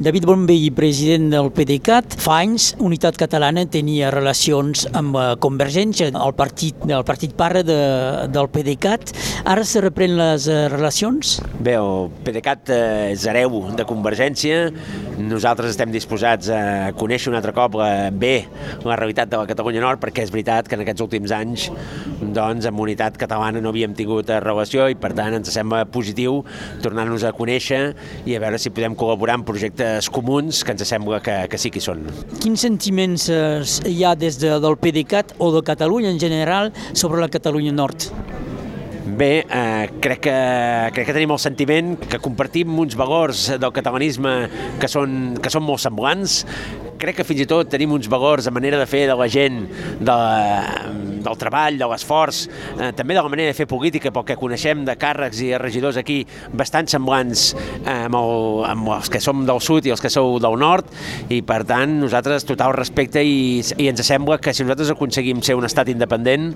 David Bonvell, president del PDeCAT, fa anys Unitat Catalana tenia relacions amb eh, Convergència, el partit, el partit pare de, del PDeCAT. Ara se reprenen les eh, relacions? Bé, el PDeCAT eh, és hereu de Convergència. Nosaltres estem disposats a conèixer un altre cop la, bé la realitat de la Catalunya Nord, perquè és veritat que en aquests últims anys doncs, amb Unitat Catalana no havíem tingut relació i per tant ens sembla positiu tornar-nos a conèixer i a veure si podem col·laborar en projectes comuns que ens sembla que, que sí que hi són. Quins sentiments eh, hi ha des de, del PDeCAT o de Catalunya en general sobre la Catalunya Nord? Bé, eh, crec, que, crec que tenim el sentiment que compartim uns valors del catalanisme que són, que són molt semblants, crec que fins i tot tenim uns valors de manera de fer de la gent, de, del treball, de l'esforç, eh, també de la manera de fer política, pel que coneixem de càrrecs i regidors aquí, bastant semblants eh, amb, el, amb els que som del sud i els que sou del nord, i per tant nosaltres total respecte i, i ens sembla que si nosaltres aconseguim ser un estat independent,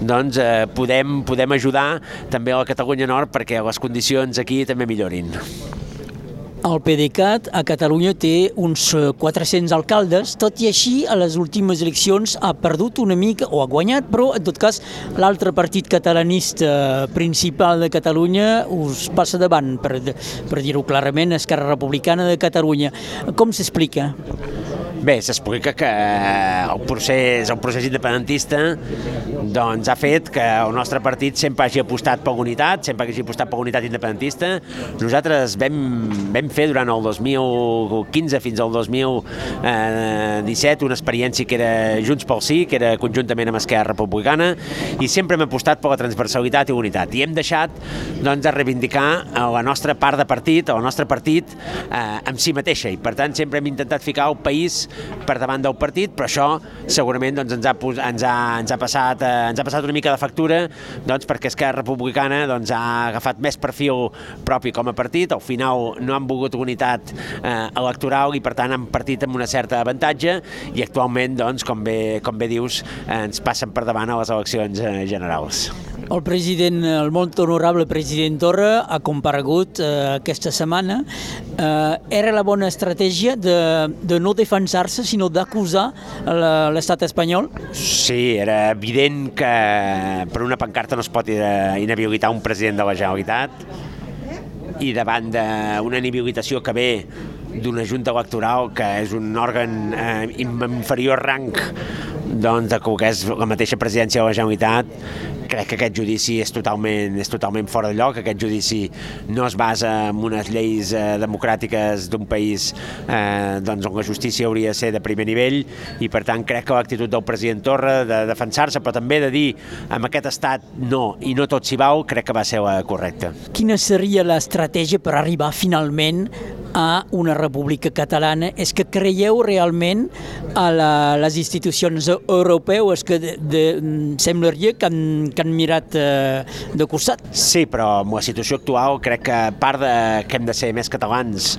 doncs eh, podem, podem ajudar també a la Catalunya Nord perquè les condicions aquí també millorin. El PDeCAT a Catalunya té uns 400 alcaldes, tot i així a les últimes eleccions ha perdut una mica, o ha guanyat, però en tot cas l'altre partit catalanista principal de Catalunya us passa davant, per, per dir-ho clarament, Esquerra Republicana de Catalunya. Com s'explica? Bé, s'explica que el procés, el procés independentista doncs, ha fet que el nostre partit sempre hagi apostat per unitat, sempre hagi apostat per unitat independentista. Nosaltres vam, vam fer durant el 2015 fins al 2017 una experiència que era Junts pel Sí, que era conjuntament amb Esquerra Republicana, i sempre hem apostat per la transversalitat i unitat. I hem deixat doncs, de reivindicar la nostra part de partit, el nostre partit, eh, amb si mateixa, i per tant sempre hem intentat ficar el país per davant del partit, però això segurament doncs, ens, ha, ens, ha, ens, ha passat, eh, ens ha passat una mica de factura doncs, perquè Esquerra Republicana doncs, ha agafat més perfil propi com a partit, al final no han volgut unitat eh, electoral i per tant han partit amb una certa avantatge i actualment, doncs, com, bé, com bé dius, eh, ens passen per davant a les eleccions eh, generals. El president, el molt honorable president Torra ha comparegut eh, aquesta setmana. Eh, era la bona estratègia de, de no defensar-se, sinó d'acusar l'estat espanyol? Sí, era evident que per una pancarta no es pot inhabilitar un president de la Generalitat i davant d'una inhabilitació que ve d'una junta electoral que és un òrgan eh, inferior rang doncs, de que és la mateixa presidència de la Generalitat, crec que aquest judici és totalment, és totalment fora de lloc, aquest judici no es basa en unes lleis eh, democràtiques d'un país eh, doncs, on la justícia hauria de ser de primer nivell i per tant crec que l'actitud del president Torra de defensar-se però també de dir amb aquest estat no i no tot s'hi vau, crec que va ser la correcta. Quina seria l'estratègia per arribar finalment a una república catalana. És que creieu realment a la, les institucions europeus que de, de, semblaria que han, que han mirat eh, de costat? Sí, però amb la situació actual crec que part de que hem de ser més catalans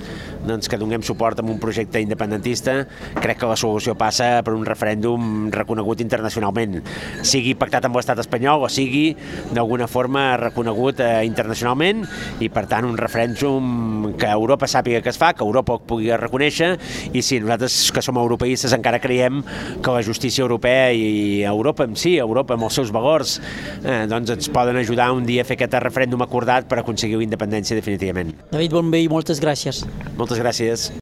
doncs, que donem suport a un projecte independentista, crec que la solució passa per un referèndum reconegut internacionalment, sigui pactat amb l'estat espanyol o sigui d'alguna forma reconegut eh, internacionalment i per tant un referèndum que Europa sàpiga que es fa, que Europa ho pugui reconèixer i si nosaltres que som europeistes encara creiem que la justícia europea i Europa en si, Europa amb els seus valors, eh, doncs ens poden ajudar un dia a fer aquest referèndum acordat per aconseguir la independència definitivament. David Bonvell, moltes gràcies. Moltes gràcies.